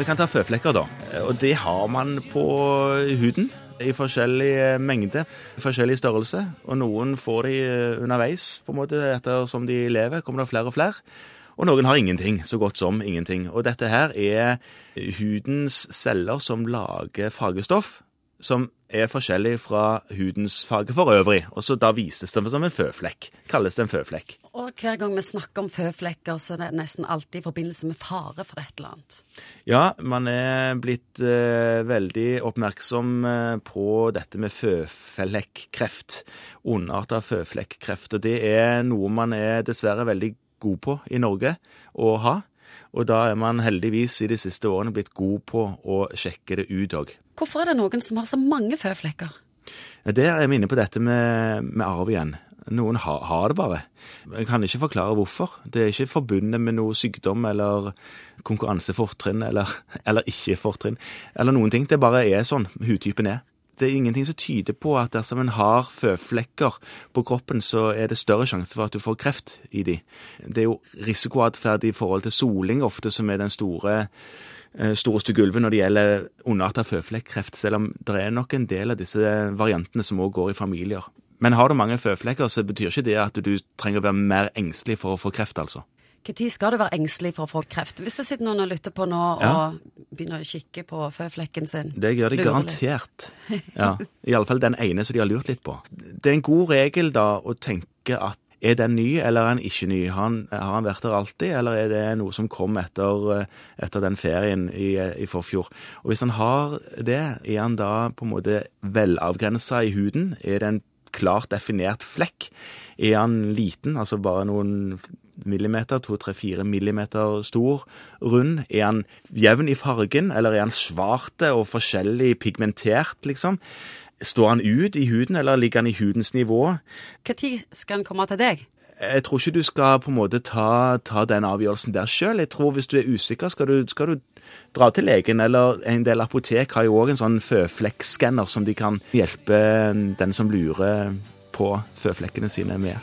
Vi kan ta føflekker, da. Og det har man på huden i forskjellig mengde, forskjellig størrelse. Og noen får de underveis, på en måte, etter som de lever, kommer det flere og flere. Og noen har ingenting, så godt som ingenting. Og dette her er hudens celler som lager fargestoff som er forskjellig fra hudens farge for øvrig. Og så da vises det som en føflekk. Kalles det en føflekk. Og hver gang vi snakker om føflekker, så er det nesten alltid i forbindelse med fare for et eller annet. Ja, man er blitt eh, veldig oppmerksom eh, på dette med føflekkreft. Ondarta føflekkreft. Og det er noe man er dessverre veldig god på i Norge å ha. Og da er man heldigvis i de siste årene blitt god på å sjekke det ut òg. Hvorfor er det noen som har så mange føflekker? Der er vi inne på dette med, med arv igjen. Noen har, har, det bare. Jeg kan ikke forklare hvorfor. Det er ikke forbundet med noe sykdom eller konkurransefortrinn eller, eller ikke-fortrinn eller noen ting. Det bare er sånn hudtypen er det er ingenting som tyder på at dersom en har føflekker på kroppen, så er det større sjanse for at du får kreft i de. Det er jo risikoatferd i forhold til soling ofte som er den store eh, storeste gulvet når det gjelder ondarta føflekkreft, selv om det er nok en del av disse variantene som òg går i familier. Men har du mange føflekker, så betyr ikke det at du trenger å være mer engstelig for å få kreft, altså. Når skal du være engstelig for å få kreft? Hvis det sitter noen og lytter på nå ja. og begynner å kikke på føflekken sin. Det gjør de garantert. Ja. Iallfall den ene som de har lurt litt på. Det er en god regel da å tenke at er den ny, eller er den ikke ny? Har han, har han, vært der alltid, eller er det noe som kom etter, etter den ferien i, i, forfjor? Og Hvis han har det, er han da på en måte velavgrensa i huden? Er det en klart definert flekk? Er han liten, altså bare noen millimeter, to, tre, fire millimeter stor, rund? Er han jevn i fargen, eller er han svarte og forskjellig pigmentert, liksom? Står han ut i huden, eller ligger han i hudens nivå? Når skal han komme til deg? Jeg tror ikke du skal på en måte ta, ta den avgjørelsen der sjøl. Jeg tror hvis du er usikker, skal du, skal du dra til legen, eller en del apotek har jo òg en sånn føflekkskanner som de kan hjelpe den som lurer på føflekkene sine med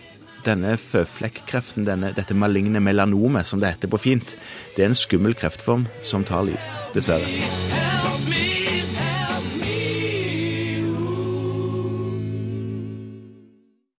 denne føflekkreften, denne, dette maligne melanomet, som det heter på fint, det er en skummel kreftform som tar liv, dessverre.